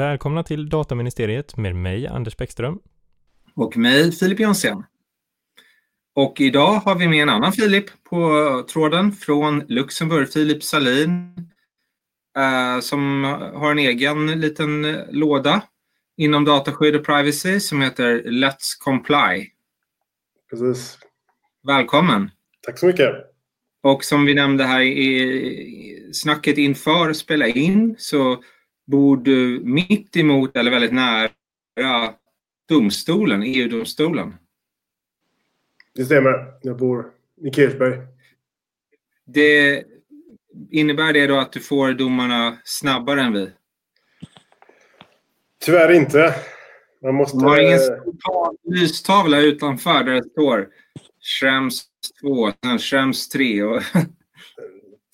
Välkomna till Dataministeriet med mig, Anders Bäckström. Och mig, Filip Jonsén. Och idag har vi med en annan Filip på tråden från Luxemburg, Filip Salin, eh, som har en egen liten låda inom dataskydd och privacy som heter Let's Comply. Precis. Välkommen! Tack så mycket! Och som vi nämnde här i snacket inför spela in så bor du mitt emot eller väldigt nära domstolen, EU-domstolen. Det stämmer. Jag bor i Kirchberg. Det, innebär det då att du får domarna snabbare än vi? Tyvärr inte. Man måste... Du har ingen lystavla utanför där det står Schrems 2, sen Schrems 3 och...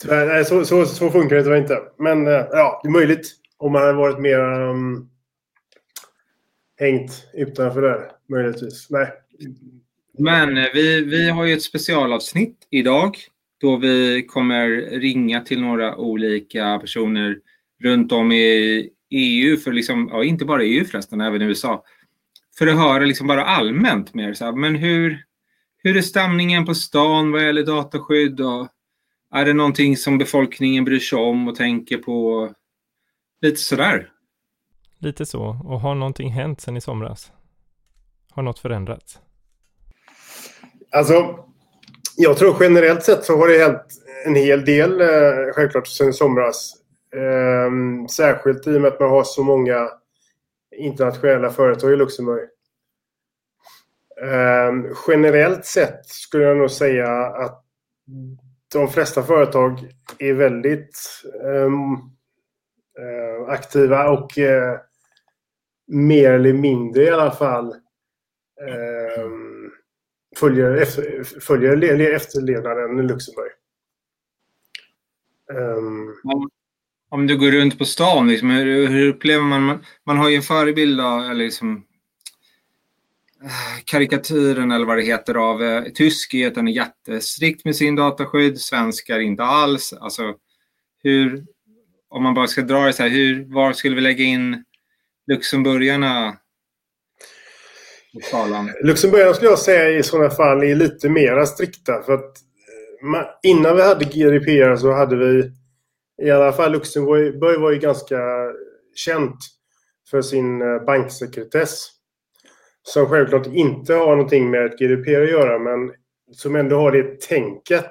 Tyvärr, nej, så, så, så funkar det tyvärr inte. Men eh, ja, det är möjligt. Om man hade varit mer um, hängt utanför där, möjligtvis. Nej. Men eh, vi, vi har ju ett specialavsnitt idag då vi kommer ringa till några olika personer runt om i EU, för liksom, ja, inte bara EU förresten, även i USA, för att höra liksom bara allmänt mer. Så här, men hur, hur är stämningen på stan vad gäller dataskydd? Och är det någonting som befolkningen bryr sig om och tänker på? Lite sådär. Lite så. Och har någonting hänt sedan i somras? Har något förändrats? Alltså, jag tror generellt sett så har det hänt en hel del eh, självklart sedan i somras. Eh, särskilt i och med att man har så många internationella företag i Luxemburg. Eh, generellt sett skulle jag nog säga att de flesta företag är väldigt ehm, eh, Eh, aktiva och eh, mer eller mindre i alla fall eh, följer, efter, följer efterlevnaden i Luxemburg. Um, om du går runt på stan, liksom, hur, hur upplever man, man har ju en förebild av, liksom, eh, karikatyren eller vad det heter av eh, tyskheten är jättestrikt med sin dataskydd, svenskar inte alls. Alltså, hur, om man bara ska dra det så här, hur, var skulle vi lägga in luxemburgarna i skalan? Luxemburgarna skulle jag säga i sådana fall är lite mera strikta. För att eh, man, innan vi hade GDPR så hade vi i alla fall Luxemburg var ju ganska känt för sin eh, banksekretess. Som självklart inte har någonting med GDPR att göra men som ändå har det tänket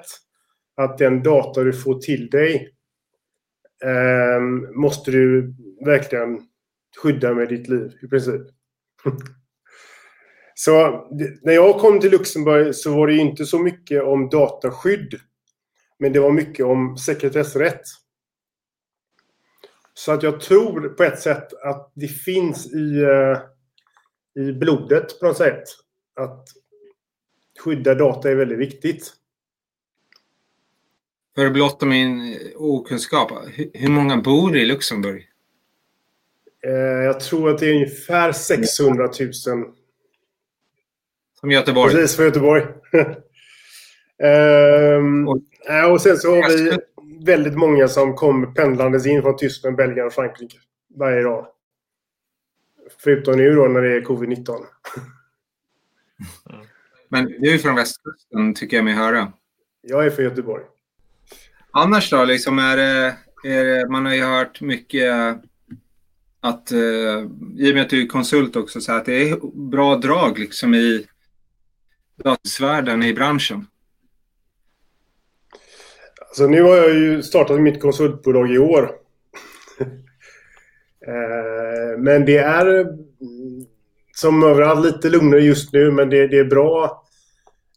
att den data du får till dig Ehm, måste du verkligen skydda med ditt liv i princip. så när jag kom till Luxemburg så var det inte så mycket om dataskydd. Men det var mycket om sekretessrätt. Så att jag tror på ett sätt att det finns i, eh, i blodet på något sätt. Att skydda data är väldigt viktigt. För att blotta min okunskap, hur många bor i Luxemburg? Uh, jag tror att det är ungefär 600 000. Som Göteborg? Precis, för Göteborg. um, och, och sen så har vi väldigt många som kom pendlandes in från Tyskland, Belgien och Frankrike varje dag. Förutom nu då när det är covid-19. Men du är från västkusten tycker jag mig höra. Jag är från Göteborg. Annars då? Liksom är det, är det, man har ju hört mycket att, eh, i och med att du är konsult också, så att det är bra drag liksom i datasvärlden, i branschen. Alltså nu har jag ju startat mitt konsultbolag i år. Eh, men det är som överallt lite lugnare just nu men det, det, är bra.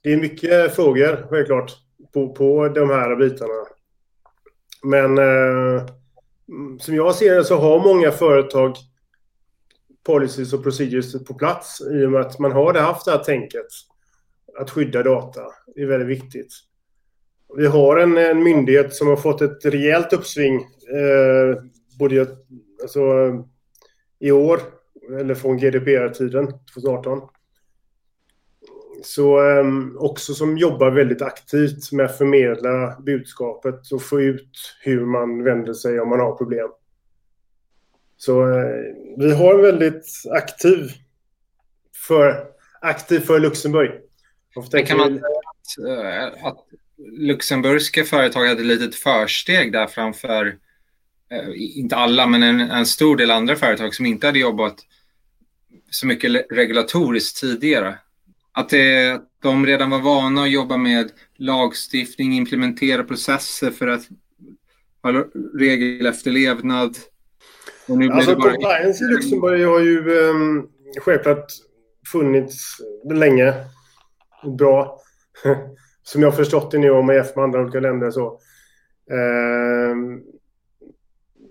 Det är mycket frågor självklart på, på de här bitarna. Men eh, mm, som jag ser det så har många företag policies och procedures på plats i och med att man har haft det här tänket att skydda data. Det är väldigt viktigt. Vi har en, en myndighet som har fått ett rejält uppsving eh, både alltså, i år, eller från GDPR-tiden 2018. Så eh, också som jobbar väldigt aktivt med att förmedla budskapet och få ut hur man vänder sig om man har problem. Så eh, vi har en väldigt aktiv för, aktiv för Luxemburg. Det kan man att, att luxemburgska företag hade ett litet försteg där framför, eh, inte alla, men en, en, stor del andra företag som inte hade jobbat så mycket regulatoriskt tidigare. Att, det, att de redan var vana att jobba med lagstiftning, implementera processer för att ha regelefterlevnad. Och nu alltså, bara... compliance i Luxemburg har ju um, självklart funnits länge. Bra. Som jag har förstått det nu om EF med andra olika länder så. Um,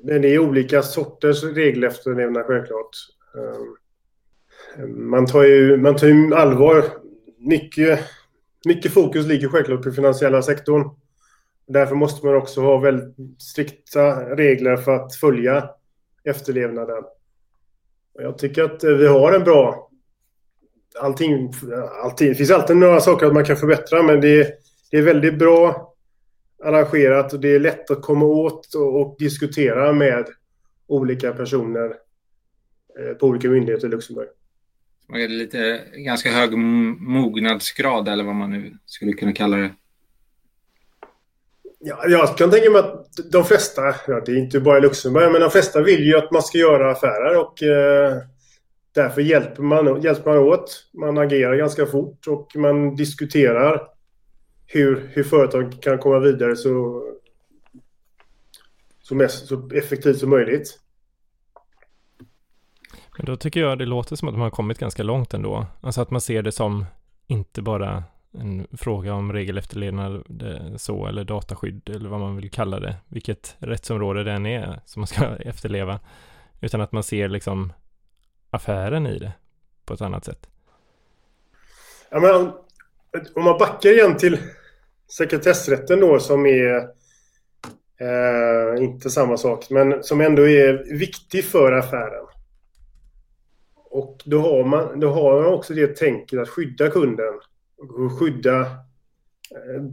men det är olika sorters regelefterlevnad självklart. Um, man tar ju, man tar ju allvar. Mycket, mycket fokus ligger självklart på finansiella sektorn. Därför måste man också ha väldigt strikta regler för att följa efterlevnaden. Jag tycker att vi har en bra... Allting, allting, det finns alltid några saker att man kan förbättra men det, det är väldigt bra arrangerat och det är lätt att komma åt och, och diskutera med olika personer eh, på olika myndigheter i Luxemburg. Det är lite ganska hög mognadsgrad eller vad man nu skulle kunna kalla det. Ja, jag kan tänka mig att de flesta, ja, det är inte bara i Luxemburg, men de flesta vill ju att man ska göra affärer och eh, därför hjälper man, hjälper man åt. Man agerar ganska fort och man diskuterar hur, hur företag kan komma vidare så, så, mest, så effektivt som möjligt. Men då tycker jag det låter som att man har kommit ganska långt ändå. Alltså att man ser det som inte bara en fråga om regelefterlevnad eh, så eller dataskydd eller vad man vill kalla det, vilket rättsområde det än är som man ska efterleva, utan att man ser liksom affären i det på ett annat sätt. Ja, men om man backar igen till sekretessrätten då som är eh, inte samma sak, men som ändå är viktig för affären. Och då har man, då har man också det tänket att skydda kunden skydda, eh,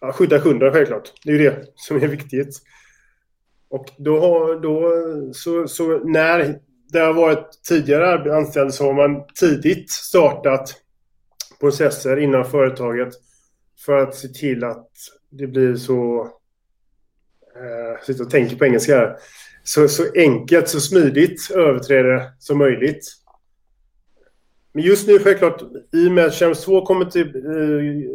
ja, skydda kunden självklart. Det är ju det som är viktigt. Och då har, då, så, så när det har varit tidigare anställd så har man tidigt startat processer inom företaget för att se till att det blir så... Eh, sitter och tänker på engelska här. Så, så enkelt, så smidigt överträde som möjligt. Men just nu självklart, i och med att Chems 2 kommer till eh,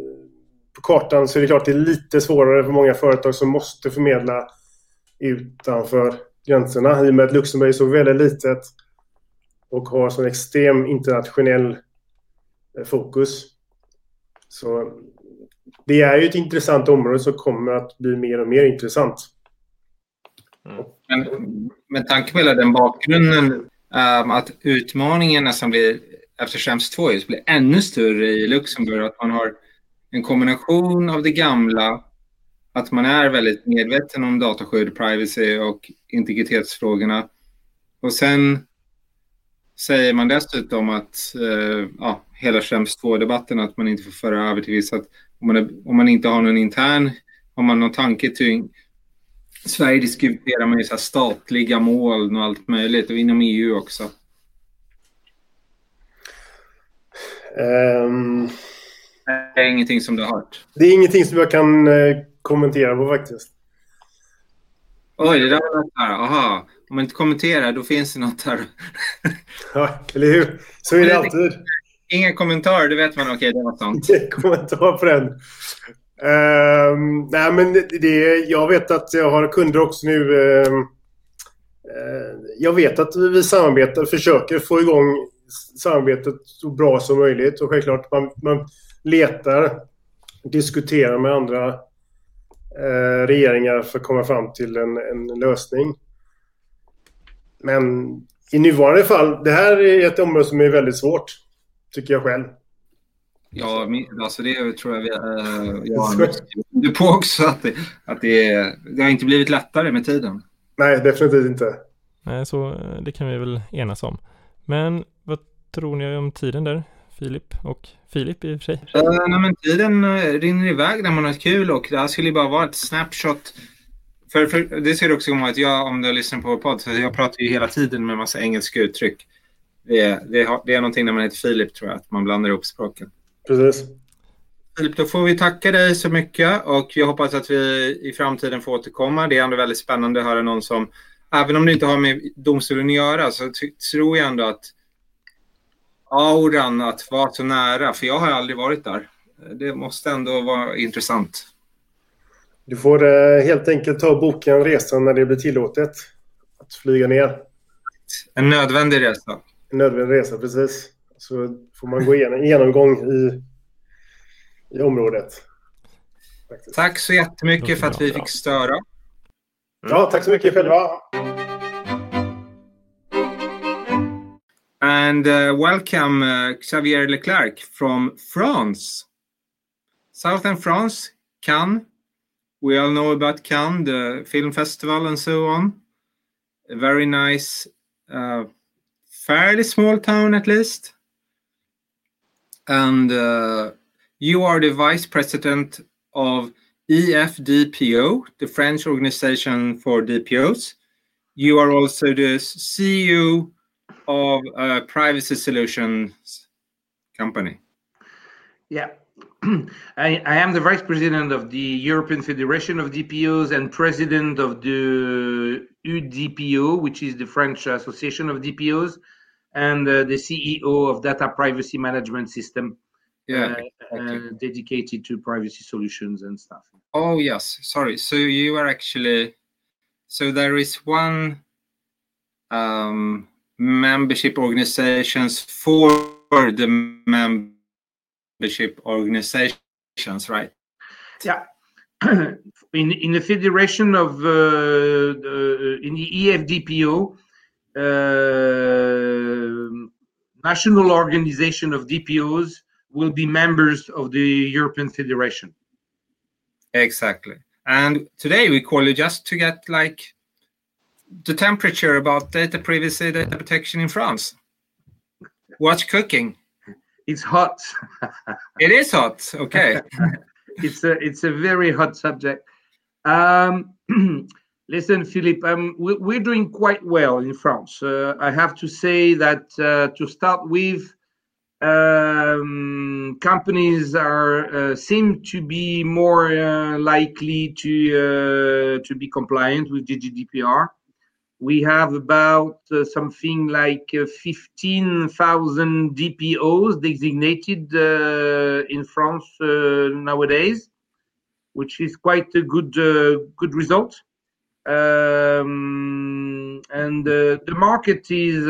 på kartan så är det klart det är lite svårare för många företag som måste förmedla utanför gränserna. I och med att Luxemburg är så väldigt litet och har sån extrem internationell eh, fokus. Så det är ju ett intressant område som kommer att bli mer och mer intressant. Mm. Men med tanke på hela den bakgrunden, um, att utmaningarna som blir efter Schrems 2 just blir ännu större i Luxemburg. Att man har en kombination av det gamla, att man är väldigt medveten om dataskydd, privacy och integritetsfrågorna. Och sen säger man dessutom att eh, ja, hela Schrems 2-debatten, att man inte får föra över till vissa, att om man, är, om man inte har någon intern, om man har någon tanke till Sverige diskuterar man ju så statliga mål och allt möjligt och inom EU också. Um, det är ingenting som du har hört? Det är ingenting som jag kan eh, kommentera på faktiskt. Oj, det där var något här. Aha. Om man inte kommenterar, då finns det något här. ja, eller hur? Så är det alltid. Inga kommentarer, då vet man okej, okay, det var sånt. Ingen kommentar på den. Uh, nej, men det, det, jag vet att jag har kunder också nu. Uh, uh, jag vet att vi samarbetar, försöker få igång samarbetet så bra som möjligt. Och självklart man, man letar, diskuterar med andra eh, regeringar för att komma fram till en, en lösning. Men i nuvarande fall, det här är ett område som är väldigt svårt. Tycker jag själv. Ja, alltså det tror jag vi, äh, jag du på också. Att, det, att det, det har inte blivit lättare med tiden. Nej, definitivt inte. Nej, så eh, det kan vi väl enas om. Men vad tror ni om tiden där? Filip och Filip i och för sig. Uh, nej, men tiden uh, rinner iväg när man har kul och det här skulle bara vara ett snapshot För, för det ser du också om att jag, om du lyssnar på vår podd, så jag pratar ju hela tiden med massa engelska uttryck. Det är, det, det är någonting när man heter Filip, tror jag, att man blandar ihop språken. Precis. Filip, då får vi tacka dig så mycket och jag hoppas att vi i framtiden får återkomma. Det är ändå väldigt spännande att höra någon som, även om det inte har med domstolen att göra, så tror jag ändå att auran att vara så nära, för jag har aldrig varit där. Det måste ändå vara intressant. Du får eh, helt enkelt ta och boka en resa när det blir tillåtet att flyga ner. En nödvändig resa. En nödvändig resa, precis. Så får man gå igenom en genomgång i, i området. Faktiskt. Tack så jättemycket för att vi fick störa. Ja, tack så mycket själva. And uh, welcome uh, Xavier Leclerc from France. Southern France, Cannes. We all know about Cannes, the film festival, and so on. A very nice, uh, fairly small town at least. And uh, you are the vice president of EFDPO, the French organization for DPOs. You are also the CEO of a privacy solutions company. Yeah, I, I, am the vice president of the European Federation of DPOs and president of the UDPO, which is the French Association of DPOs, and uh, the CEO of Data Privacy Management System, yeah, uh, uh, dedicated to privacy solutions and stuff. Oh yes, sorry. So you are actually so there is one um, membership organizations for the membership organizations, right? Yeah. in in the federation of uh, the, in the EFDPO, national organization of DPOs will be members of the European Federation. Exactly. And today we call you just to get like the temperature about data privacy, data protection in France. What's cooking? it's hot. it is hot. Okay. it's a it's a very hot subject. Um, listen, Philippe, um, we, we're doing quite well in France. Uh, I have to say that uh, to start with, um, companies are uh, seem to be more uh, likely to uh, to be compliant with GDPR we have about uh, something like uh, 15,000 DPOs designated in France nowadays, which is quite a good good result. Um, and uh, the market is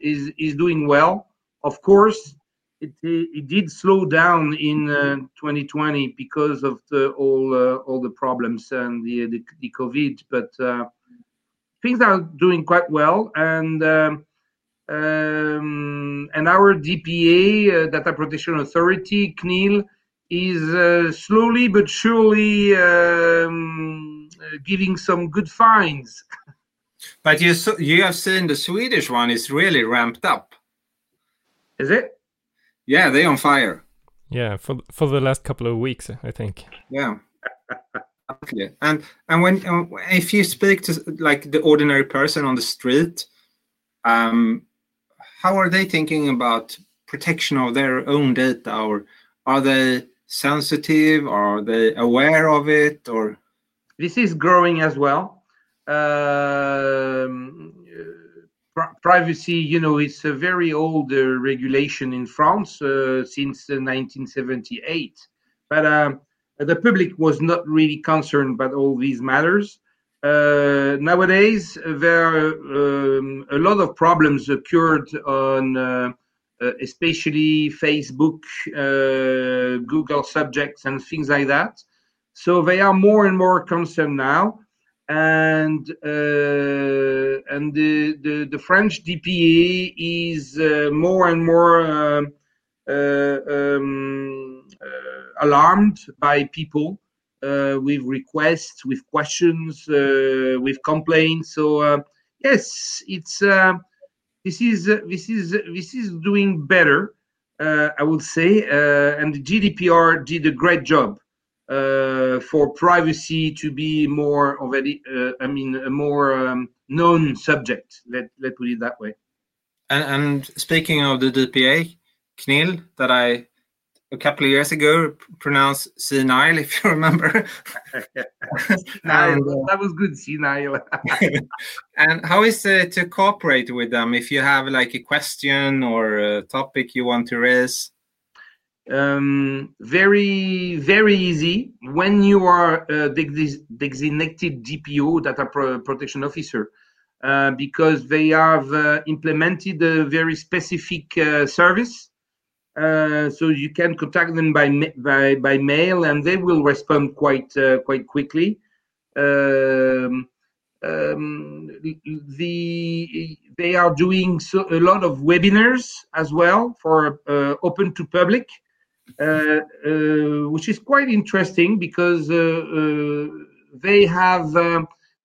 is is doing well. Of course, it it did slow down in 2020 because of the, all all the problems and the the, the COVID, but things are doing quite well, and um, um, and our DPA, uh, Data Protection Authority, CNIL, is uh, slowly but surely um, uh, giving some good fines. But you you have seen the Swedish one is really ramped up. Is it? Yeah, they're on fire. Yeah, for for the last couple of weeks, I think. Yeah. Exactly. And and when um, if you speak to like the ordinary person on the street, um, how are they thinking about protection of their own data, or are they sensitive? Or are they aware of it? Or this is growing as well. Um, privacy, you know, it's a very old uh, regulation in France uh, since 1978, but. Um, the public was not really concerned about all these matters. Uh, nowadays, there are um, a lot of problems occurred on uh, uh, especially Facebook, uh, Google subjects, and things like that. So they are more and more concerned now, and uh, and the, the, the French DPA is uh, more and more um, um, alarmed by people uh, with requests, with questions, uh, with complaints. So uh, yes, it's this is this is this is doing better. I would say, and the GDPR did a great job uh, for privacy to be more of a, uh, I mean, a more um, known subject. Let let put it that way. And, and speaking of the DPA, CNIL, that I a couple of years ago pronounced senile, if you remember. and, uh, that was good, senile. and how is it to cooperate with them if you have like a question or a topic you want to raise? Um, very, very easy. When you are a designated DPO, data protection officer, uh, because they have uh, implemented a very specific uh, service. Uh, so you can contact them by, by by mail, and they will respond quite uh, quite quickly. Um, um, the they are doing so, a lot of webinars as well for uh, open to public, which is quite interesting because they have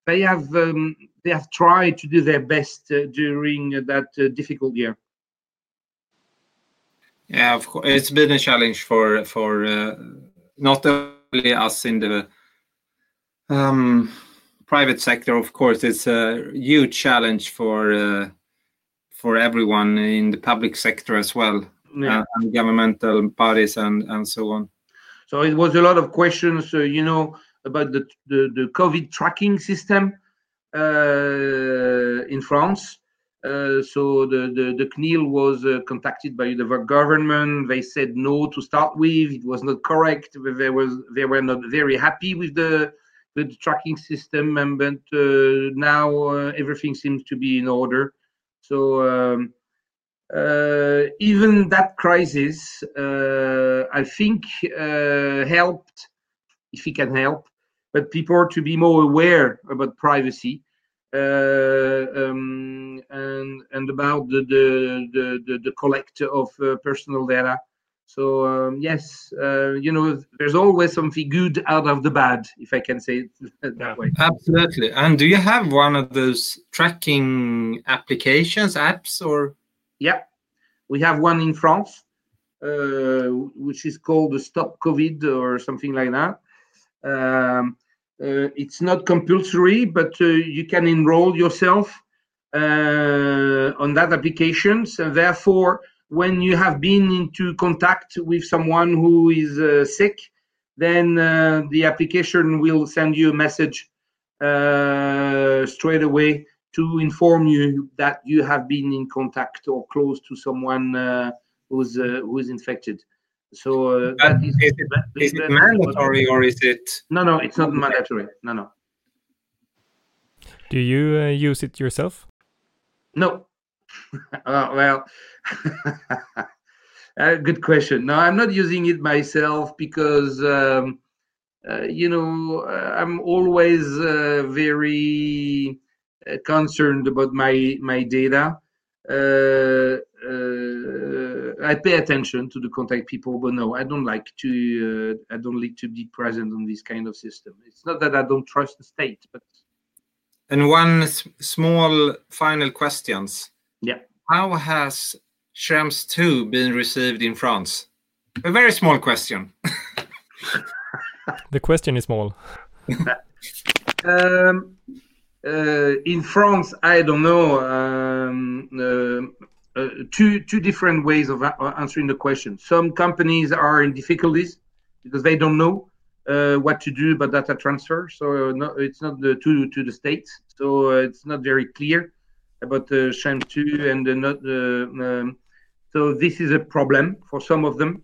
they have um, they have tried to do their best uh, during that uh, difficult year. Yeah, of course, it's been a challenge for for uh, not only us in the um, private sector. Of course, it's a huge challenge for uh, for everyone in the public sector as well, yeah. and governmental bodies and and so on. So it was a lot of questions, uh, you know, about the, the the COVID tracking system uh, in France. Uh, so the, the, the CNIL was uh, contacted by the government. They said no to start with. It was not correct. They was they were not very happy with the the tracking system, and but uh, now uh, everything seems to be in order. So um, even that crisis, I think, helped, if it can help, but people to be more aware about privacy uh, um, and and about the the the, the, the collect of uh, personal data. So um, yes, uh, you know, there's always something good out of the bad, if I can say it that way. Absolutely. And do you have one of those tracking applications, apps, or? Yeah, we have one in France, uh, which is called Stop COVID or something like that. Um, uh, it's not compulsory, but uh, you can enroll yourself uh, on that application. And therefore, when you have been into contact with someone who is sick, then the application will send you a message straight away to inform you that you have been in contact or close to someone uh, who's uh, who's infected. So uh, that is, is, it, is it mandatory or is it? No, no, it's not mandatory. No, no. Do you uh, use it yourself? No. uh, well, uh, good question. No, I'm not using it myself because um, uh, you know I'm always uh, very concerned about my my data. I pay attention to the contact people, but no, I don't like to. Uh, I don't like to be present on this kind of system. It's not that I don't trust the state, but. And one small final questions. Yeah. How has Schrems 2 been received in France? A very small question. the question is small. um, uh, in France, I don't know. Um, uh, uh, two two different ways of answering the question. Some companies are in difficulties because they don't know uh, what to do about data transfer. So uh, no, it's not the, to to the states. So uh, it's not very clear about the Schrems 2 and not um, so this is a problem for some of them.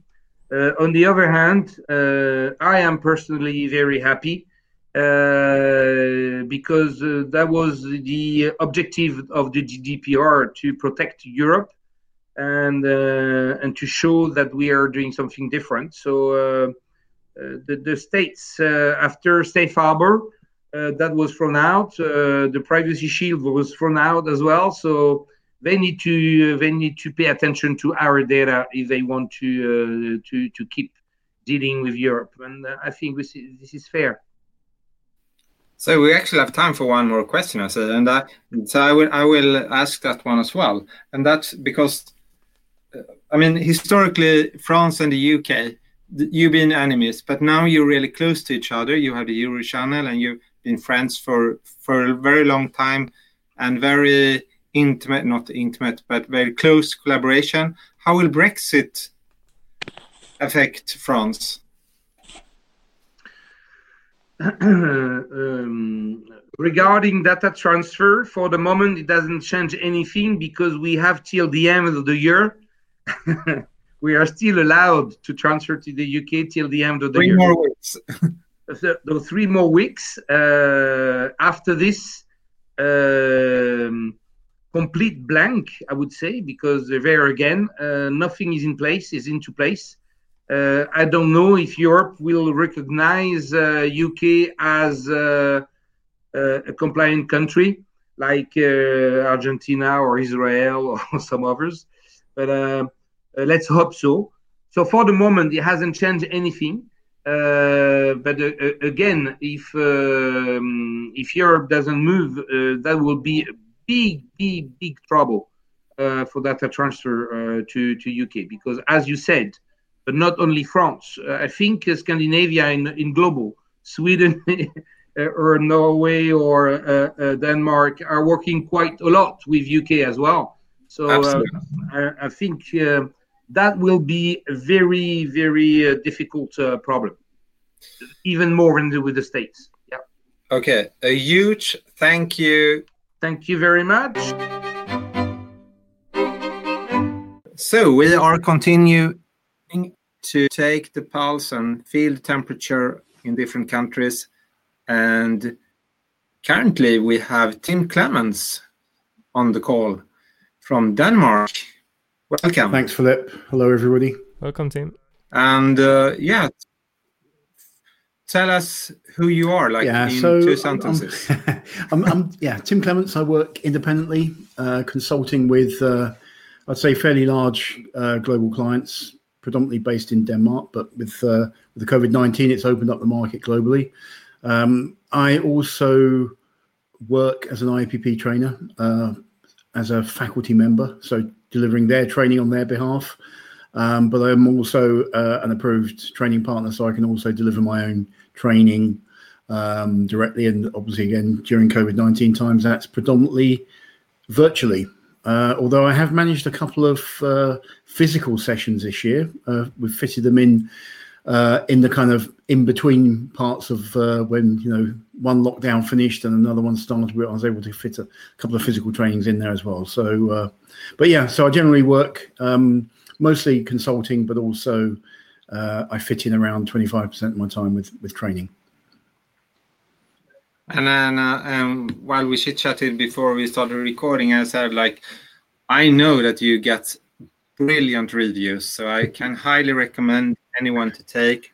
Uh, on the other hand, I am personally very happy uh, because uh, that was the objective of the GDPR to protect Europe and uh, and to show that we are doing something different. So uh, uh, the, the states after Safe Harbor that was thrown out, the Privacy Shield was thrown out as well. So they need to they need to pay attention to our data if they want to to to keep dealing with Europe, and I think this is, this is fair. So we actually have time for one more question, I said, and I, so I will I will ask that one as well, and that's because, uh, I mean, historically, France and the UK you've been enemies, but now you're really close to each other. You have the Euro channel, and you've been friends for for a very long time, and very intimate, not intimate, but very close collaboration. How will Brexit affect France? um, regarding data transfer, for the moment, it doesn't change anything because we have till the end of the year. we are still allowed to transfer to the UK till the end of the three year. Three more weeks. so, three more weeks. Uh, after this, um, complete blank, I would say, because there again, uh, nothing is in place, is into place. Uh, I don't know if Europe will recognize UK uh, as uh, a compliant country like Argentina or Israel or some others, but let's hope so. So for the moment, it hasn't changed anything. Uh, but uh, again, if um, if Europe doesn't move, uh, that will be big, big, big trouble for data transfer to to UK because, as you said, but not only France. Uh, I think uh, Scandinavia in, in global, Sweden or Norway or uh, Denmark are working quite a lot with UK as well. So I, I, think that will be a very, very difficult problem, even more than with the States. Yeah. Okay. A huge thank you. Thank you very much. So we are continue to take the pulse and feel the temperature in different countries. And currently, we have Tim Clements on the call from Denmark. Welcome. Thanks, Philip. Hello, everybody. Welcome, Tim. And uh, yeah, tell us who you are, like yeah, in so two sentences. I'm, I'm, I'm, yeah, Tim Clements. I work independently, uh, consulting with, uh, I'd say, fairly large uh, global clients predominantly based in Denmark, but with, uh, with the COVID 19, it's opened up the market globally. Um, I also work as an IAPP trainer, uh, as a faculty member, so delivering their training on their behalf. Um, but I'm also uh, an approved training partner, so I can also deliver my own training um, directly. And obviously, again, during COVID 19 times, that's predominantly virtually. Uh, although I have managed a couple of uh, physical sessions this year, uh, we've fitted them in uh, in the kind of in between parts of uh, when you know one lockdown finished and another one started. I was able to fit a couple of physical trainings in there as well. So, uh, but yeah, so I generally work um, mostly consulting, but also I fit in around twenty five percent of my time with with training. And then uh, um, while we chit chatted before we started recording, I said like, I know that you get brilliant reviews, so I can highly recommend anyone to take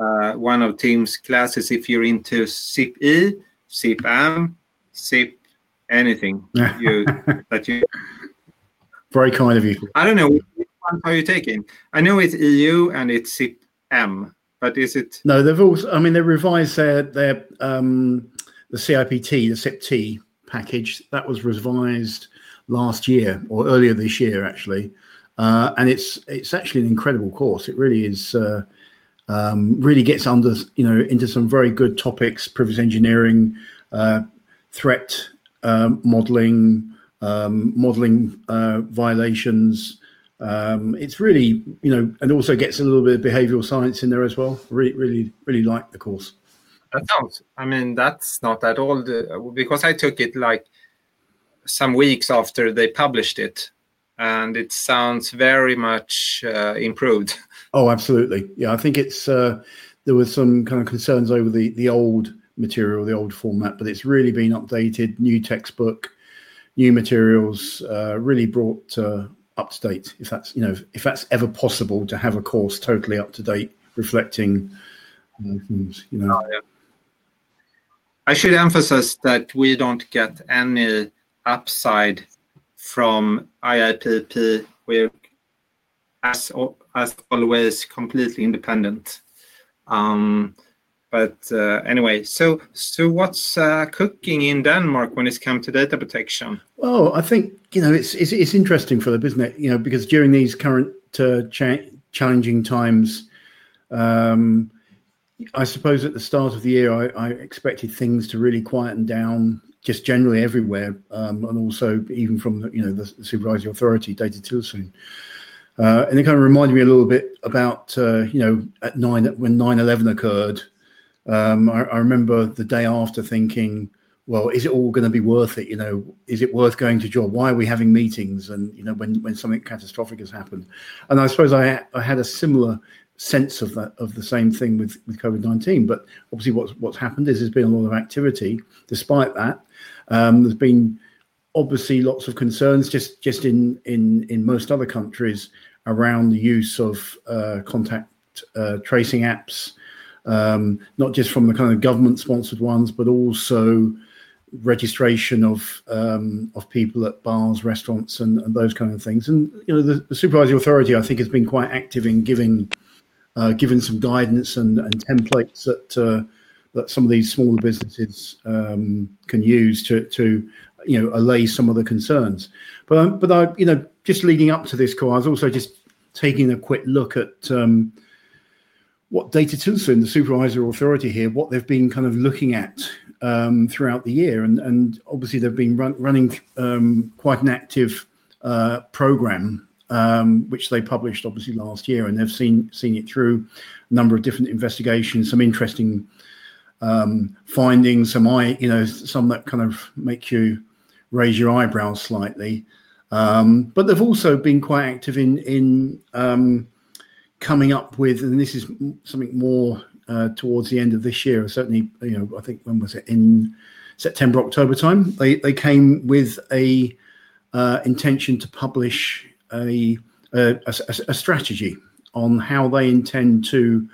uh, one of Tim's classes if you're into SIP E, CIPM, SIP anything you that you. Very kind of you. I don't know which one are you taking. I know it's EU and it's SIP M, but is it? No, they've also. I mean, they revised their their um, the CIPT, the CIPT package, that was revised last year or earlier this year, actually. Uh, and it's it's actually an incredible course. It really is. Uh, um, really gets under you know into some very good topics: privilege engineering, uh, threat um, modeling, um, modeling uh, violations. Um, it's really you know, and also gets a little bit of behavioural science in there as well. Really, really, really like the course. That sounds. I mean, that's not at all the, because I took it like some weeks after they published it, and it sounds very much uh, improved. Oh, absolutely. Yeah, I think it's uh, there was some kind of concerns over the the old material, the old format, but it's really been updated. New textbook, new materials, uh, really brought uh, up to date. If that's you know if that's ever possible to have a course totally up to date, reflecting uh, things, you know. Oh, yeah. I should emphasize that we don't get any upside from IAPP. We're, as, as always, completely independent. Um, but uh, anyway, so so what's uh, cooking in Denmark when it's come to data protection? Well, I think you know it's it's, interesting, Philip, isn't it? You know, because during these current uh, cha- challenging times, Um, I suppose at the start of the year, I, I, expected things to really quieten down, just generally everywhere, um, and also even from the, you know the, supervisory authority, Datatilsyn. Uh, and it kind of reminded me a little bit about uh, you know at nine when 9-11 occurred. Um, I, I, remember the day after thinking, well, is it all going to be worth it? You know, is it worth going to job? Why are we having meetings? And you know, when when something catastrophic has happened, and I suppose I I had a similar sense of that of the same thing with with COVID nineteen. But obviously, what's what's happened is there's been a lot of activity. Despite that, um, there's been obviously lots of concerns just just in in in most other countries around the use of uh, contact uh, tracing apps, um, not just from the kind of government sponsored ones, but also registration of um, of people at bars, restaurants, and, and, those kind of things. And you know, the, the supervisory authority, I think, has been quite active in giving uh, given some guidance and, and templates that uh, that some of these smaller businesses um, can use to to you know allay some of the concerns. But um, but I you know just leading up to this call, I was also just taking a quick look at. Um, what Datatilsyn, the supervisor authority here, what they've been kind of looking at um, throughout the year, and and obviously they've been run, running um, quite an active uh, program um, which they published obviously last year, and they've seen seen it through a number of different investigations, some interesting um, findings, some I you know some that kind of make you raise your eyebrows slightly. Um, but they've also been quite active in in um, coming up with, and this is something more uh, towards the end of this year. Certainly, you know, I think when was it in September, October time? They they came with a uh, intention to publish a, a, a strategy on how they intend to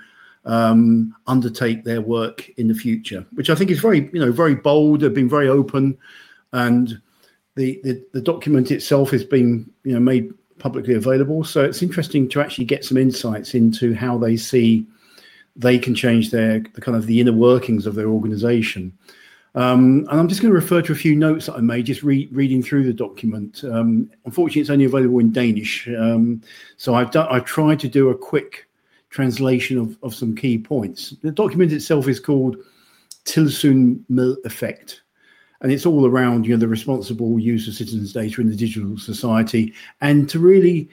um, undertake their work in the future, which I think is very, you know, very bold. They've been very open, and the, the, the document itself has been, you know, made publicly available. So it's interesting to actually get some insights into how they see they can change their the kind of the inner workings of their organization. Um, and I'm just going to refer to a few notes that I made just re- reading through the document. Um, unfortunately, it's only available in Danish. Um, so I've, done, I've tried to do a quick translation of, of some key points. The document itself is called Tilsyn Mill effect. And it's all around you know, the responsible use of citizens' data in the digital society and to really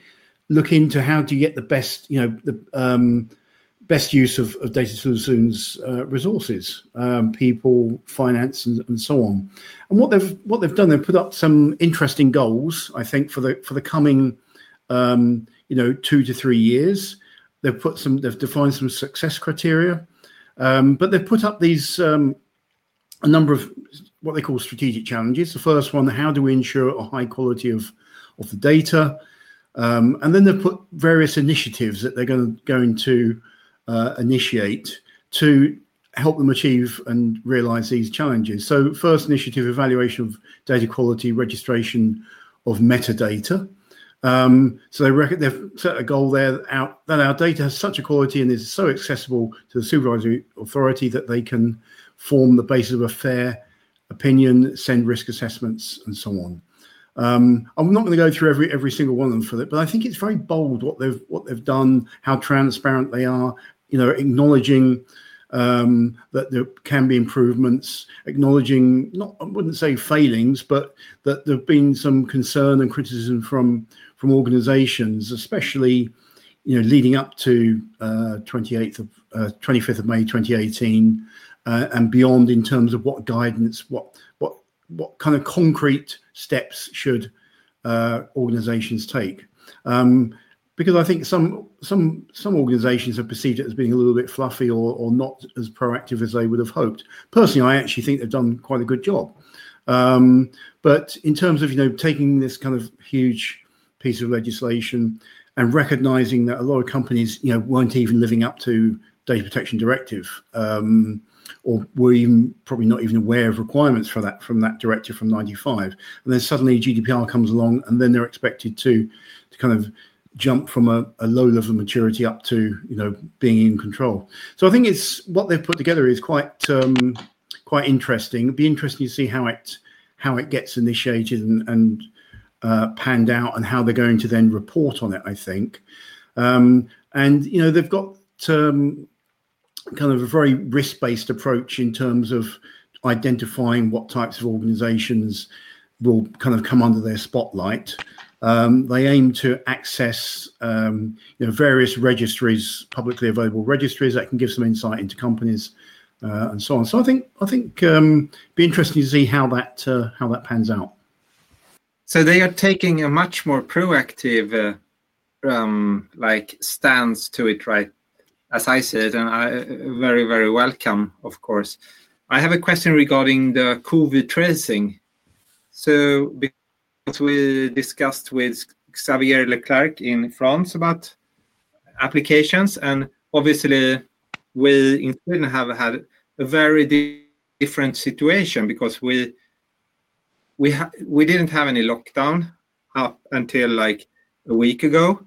look into how you get the best, you know, the um, best use of, of Datatilsyn's uh, resources, um, people, finance, and, and, so on. And what they've what they've done, they've put up some interesting goals. I think for the for the coming, um, you know, two to three years. They've put some. They've defined some success criteria, um, but they've put up these um, a number of what they call strategic challenges. The first one: how do we ensure a high quality of of the data? Um, and then they've put various initiatives that they're going to, going to uh, initiate to help them achieve and realize these challenges. So, first initiative evaluation of data quality, registration of metadata. Um, so they reckon they've set a goal there out that our data has such a quality and is so accessible to the supervisory authority that they can form the basis of a fair opinion, send risk assessments, and so on. Um, I'm not going to go through every every single one of them for that, but I think it's very bold what they've what they've done, how transparent they are. You know, acknowledging um, that there can be improvements, acknowledging not I wouldn't say failings, but that there've been some concern and criticism from from organisations, especially you know leading up to uh, 28th of uh, 25th of May 2018 uh, and beyond in terms of what guidance, what what what kind of concrete steps should uh, organizations take? Um, because I think some some some organisations have perceived it as being a little bit fluffy or, or not as proactive as they would have hoped. Personally, I actually think they've done quite a good job. Um, but in terms of you know taking this kind of huge piece of legislation and recognising that a lot of companies you know weren't even living up to data protection directive, um, or were even probably not even aware of requirements for that from that directive from 95 and then suddenly gdpr comes along and then they're expected to to kind of jump from a, a, low level of maturity up to you know being in control. So i think it's what they've put together is quite um quite interesting. It'd be interesting to see how it how it gets initiated and, and uh, panned out and how they're going to then report on it i think. Um and you know they've got um, kind of a very risk based approach in terms of identifying what types of organizations will kind of come under their spotlight. Um, they aim to access um, you know, various registries, publicly available registries that can give some insight into companies uh, and so on. So I think I think um, be interesting to see how that uh, how that pans out. So they are taking a much more proactive, uh, um, like stance to it, right? As I it, and I very very welcome, of course. I have a question regarding the COVID tracing. So because we discussed with Xavier Leclerc in France about applications, and obviously we in Sweden have had a very di different situation because we we we didn't have any lockdown up until like a week ago.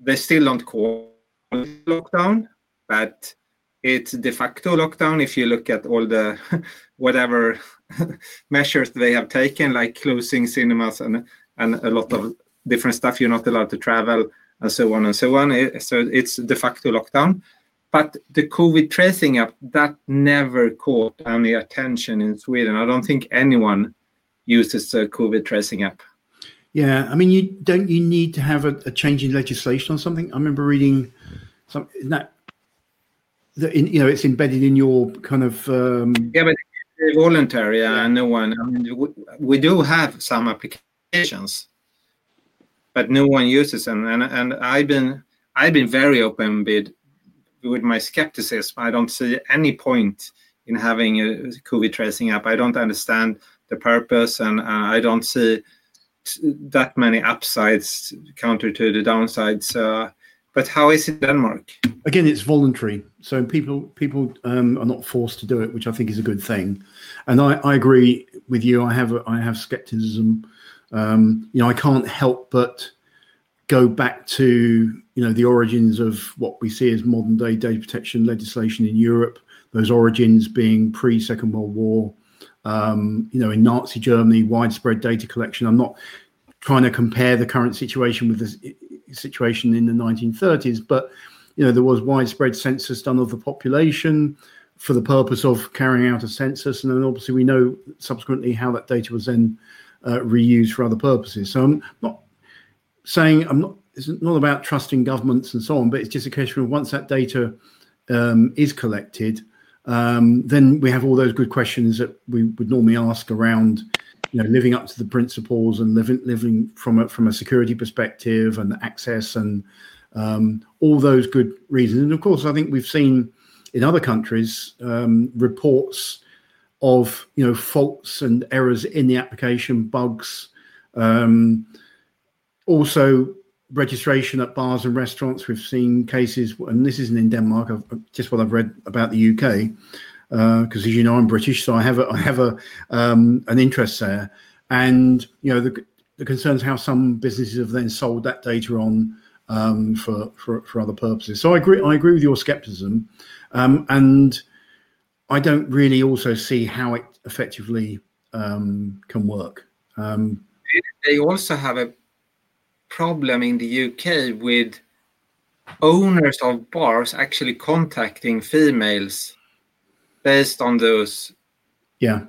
They still don't call lockdown, but it's de facto lockdown if you look at all the whatever measures they have taken, like closing cinemas and and a lot of different stuff. You're not allowed to travel and so on and so on. So it's de facto lockdown. But the COVID tracing app that never caught any attention in Sweden. I don't think anyone uses the COVID tracing app. Yeah, I mean, you don't you need to have a, a change in legislation or something? I remember reading some that that in, you know it's embedded in your kind of um... yeah, but voluntary. Yeah. Uh, no one. I mean, we, we do have some applications, but no one uses them. And and I've been I've been very open with with my skepticism. I don't see any point in having a COVID tracing app. I don't understand the purpose, and uh, I don't see that many upsides counter to the downsides. Uh, but how is it Denmark? Again, it's voluntary, so people people um, are not forced to do it, which I think is a good thing. And I, I agree with you. I have I have skepticism. Um, you know, I can't help but go back to you know the origins of what we see as modern day data protection legislation in Europe. Those origins being pre Second World War. Um, you know, in Nazi Germany, widespread data collection. I'm not trying to compare the current situation with the situation in the 1930s, but you know there was widespread census done of the population for the purpose of carrying out a census, and then obviously we know subsequently how that data was then uh, reused for other purposes. So I'm not saying I'm not. It's not about trusting governments and so on, but it's just a question of once that data um, is collected, um, then we have all those good questions that we would normally ask around you know living up to the principles and living living from a from a security perspective and access and um, all those good reasons. And of course, I think we've seen in other countries um, reports of you know faults and errors in the application, bugs, um, also registration at bars and restaurants. We've seen cases, and this isn't in Denmark. I've, just what I've read about the UK because uh, as you know I'm British, so I have a, I have a um, an interest there, and you know the the concerns how some businesses have then sold that data on um, for, for for other purposes. So I agree I agree with your skepticism, um, and I don't really also see how it effectively um, can work. Um, they also have a problem in the UK with owners of bars actually contacting females based on those yeah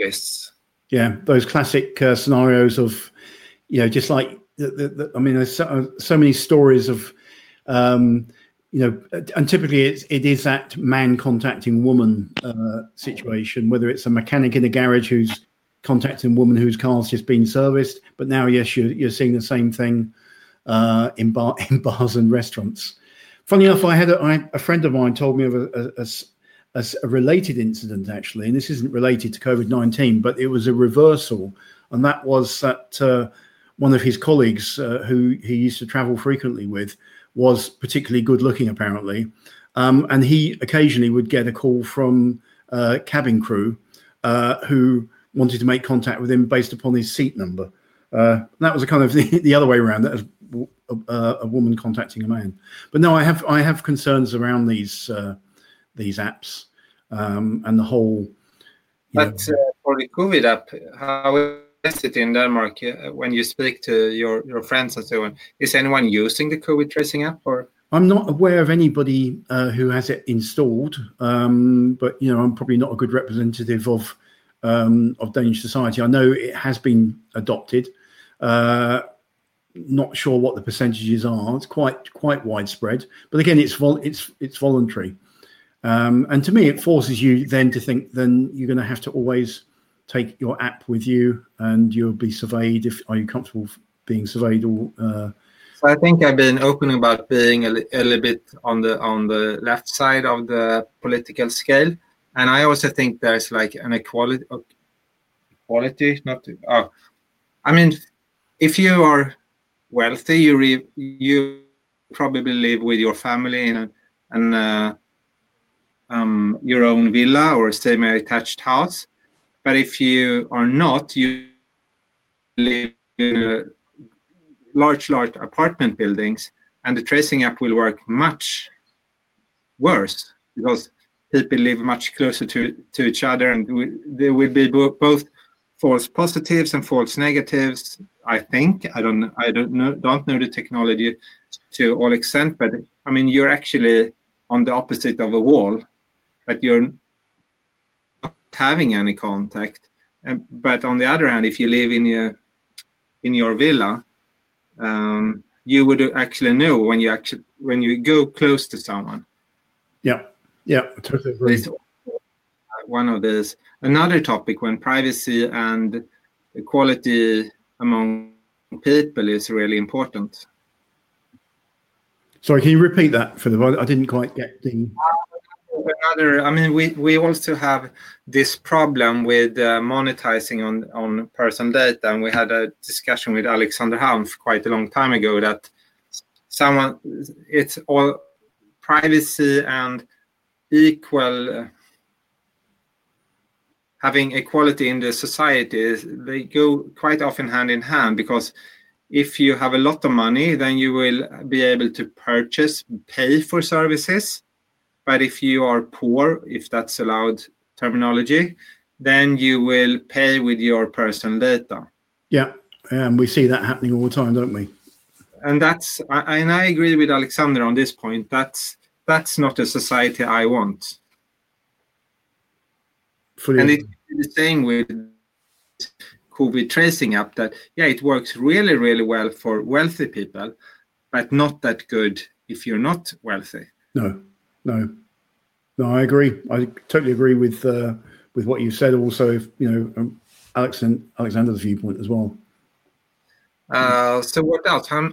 lists. Yeah, those classic uh, scenarios of you know just like the, the, the, I mean, there's so, so many stories of um, you know, and typically it's, it is that man contacting woman uh, situation, whether it's a mechanic in a garage who's contacting a woman whose car's just been serviced. But now, yes, you're, you're seeing the same thing uh, in bar in bars and restaurants. Funny enough, I had a, I, a friend of mine told me of a, a, a, a, related incident actually, and this isn't related to COVID nineteen, but it was a reversal, and that was that uh, one of his colleagues uh, who he used to travel frequently with was particularly good looking apparently, um, and he occasionally would get a call from uh, cabin crew uh, who wanted to make contact with him based upon his seat number. Uh, that was a kind of the, the other way around. That was a, a, woman contacting a man. But no, I have I have concerns around these uh, these apps um, and the whole. But uh, for the COVID app, how is it in Denmark uh, when you speak to your, your friends and so on? Is anyone using the COVID tracing app or? I'm not aware of anybody uh, who has it installed, um, but you know, I'm probably not a good representative of um, of Danish society. I know it has been adopted. Uh, not sure what the percentages are. It's quite quite widespread, but again, it's vol- it's it's voluntary. Um, and to me, it forces you then to think. Then you're going to have to always take your app with you, and you'll be surveyed. If are you comfortable being surveyed? Or uh, so I think I've been open about being a, a little bit on the on the left side of the political scale, and I also think there's like an equality. Equality, not. Oh, I mean, if you are wealthy, you re, you probably live with your family in a, an uh, um, your own villa or semi-attached house. But if you are not, you live in a large, large apartment buildings, and the tracing app will work much worse because people live much closer to, to each other, and there will be both false positives and false negatives. I think I don't I don't know don't know the technology to all extent, but I mean you're actually on the opposite of a wall but you're not having any contact. And, but on the other hand, if you live in your in your villa, um, you would actually know when you actually when you go close to someone. Yeah, yeah, totally agree. one of these. Another topic when privacy and equality among people is really important. Sorry, can you repeat that for the? I didn't quite get the another i mean we we also have this problem with uh, monetizing on on personal data. And we had a discussion with alexander Hanff quite a long time ago that someone it's all privacy and equal having equality in the society they go quite often hand in hand because if you have a lot of money then you will be able to purchase pay for services but if you are poor, if that's allowed terminology, then you will pay with your personal data. Yeah, and we see that happening all the time, don't we? And that's I, and I agree with Alexander on this point. That's that's not a society I want. Fully. And it's the same with COVID tracing app that yeah, it works really, really well for wealthy people, but not that good if you're not wealthy. No, no, no, I agree. I totally agree with uh, with what you said. Also, if, you know, um, Alex and Alexander's viewpoint as well. Uh, so what else? how,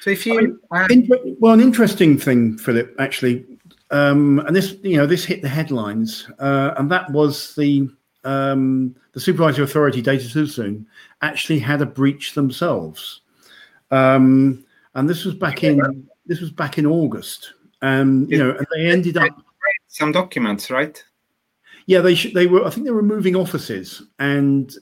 so if you I mean, uh, well, an interesting thing, Philip, actually, um, and this you know this hit the headlines, uh, and that was the um, the supervisory authority Datatilsynet actually had a breach themselves, um, and this was back in this was back in August. Um, you know, and they ended up some documents, right? Yeah, they sh- they were. I think they were moving offices, and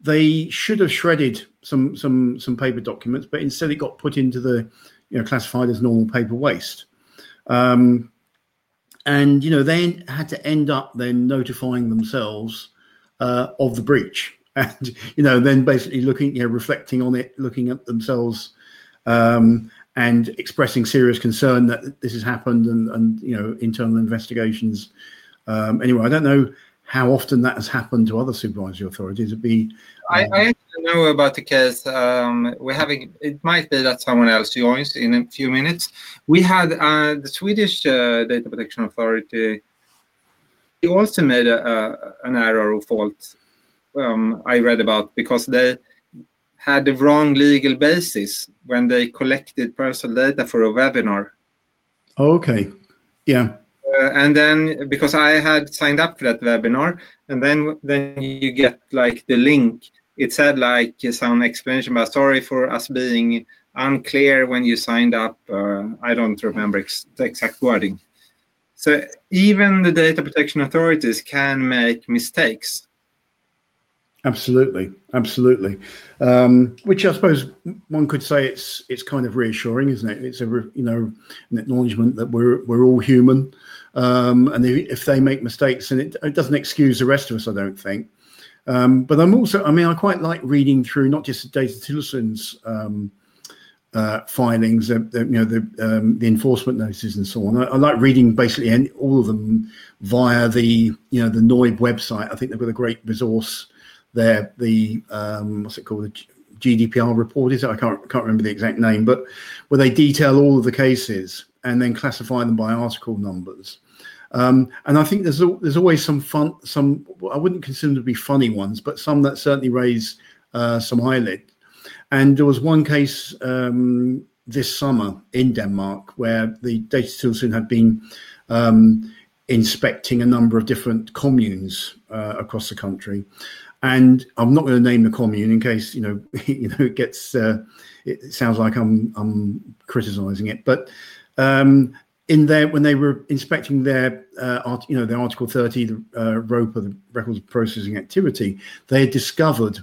they should have shredded some some some paper documents, but instead it got put into the you know classified as normal paper waste. Um, and you know they had to end up then notifying themselves uh, of the breach, and you know then basically looking, you know, reflecting on it, looking at themselves. Um, and expressing serious concern that this has happened and, and you know internal investigations. Um, anyway, I don't know how often that has happened to other supervisory authorities. It'd be. Um, I, I know about the case. Um, we're having. It might be that someone else joins in a few minutes. We had uh, the Swedish uh, Data Protection Authority. He also made a, a, an error or fault. Um, I read about because they had the wrong legal basis when they collected personal data for a webinar. Okay. Yeah. Uh, and then because I had signed up for that webinar, and then then you get like the link. It said like some explanation about sorry for us being unclear when you signed up. Uh, I don't remember ex- the exact wording. So even the data protection authorities can make mistakes. Absolutely, absolutely. Um, which I suppose one could say it's it's kind of reassuring, isn't it? It's a you know an acknowledgement that we're we're all human, um, and if they make mistakes, and it, it, doesn't excuse the rest of us, I don't think. Um, but I'm also, I mean, I quite like reading through not just Datatilsynet's um, uh, filings, uh, you know, the um, the enforcement notices and so on. I, I like reading basically any, all of them via the you know the noyb website. I think they've got a great resource there. The um, what's it called? The GDPR report is it? I can't can't remember the exact name, but where they detail all of the cases and then classify them by article numbers. Um, and I think there's there's always some fun, some I wouldn't consider to be funny ones, but some that certainly raise uh, some eyelid. And there was one case um, this summer in Denmark where the data Tilsyn had been um, inspecting a number of different communes uh, across the country. And I'm not going to name the commune in case you know you know it gets uh, it sounds like I'm I'm criticizing it, but um, in there when they were inspecting their uh, art, you know the Article 30 the uh, the records processing activity, they had discovered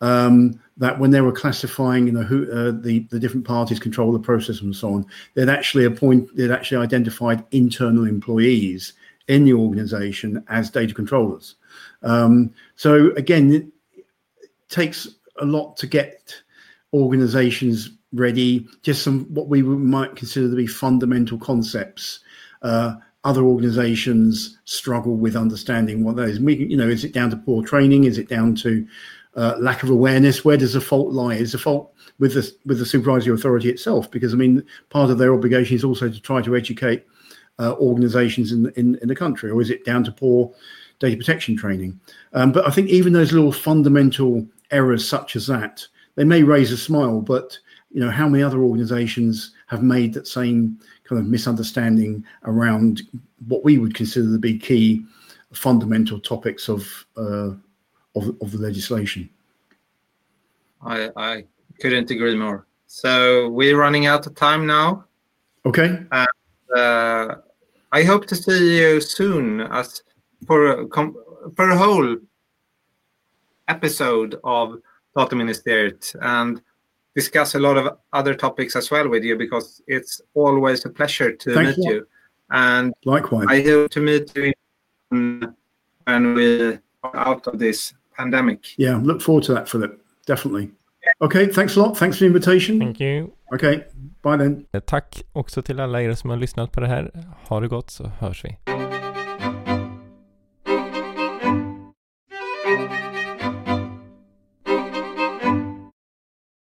um, that when they were classifying, you know, who uh, the the different parties control the process and so on, they'd actually appoint, they'd actually identified internal employees in the organization as data controllers. Um, so again, it takes a lot to get organizations ready. Just some what we might consider to be fundamental concepts. Uh, other organizations struggle with understanding what those. We, you know, is it down to poor training? Is it down to uh, lack of awareness. Where does the fault lie? Is the fault with the with the supervisory authority itself? Because I mean, part of their obligation is also to try to educate uh, organisations in, in in the country, or is it down to poor data protection training? Um, but I think even those little fundamental errors such as that, they may raise a smile, but you know, how many other organisations have made that same kind of misunderstanding around what we would consider to be key fundamental topics of uh, of, of the legislation. I, I couldn't agree more. So we're running out of time now. Okay. And, uh, I hope to see you soon as for for a whole episode of Dataministeriet and discuss a lot of other topics as well with you because it's always a pleasure to Thank meet you. you. And likewise, I hope to meet you when we are out of this pandemic. Yeah, look forward to that, Philip. Definitely. Okay, thanks a lot. Thanks for the invitation. Thank you. Okay, bye then. Tack också till alla er som har lyssnat på det här. Ha det gott så hörs vi.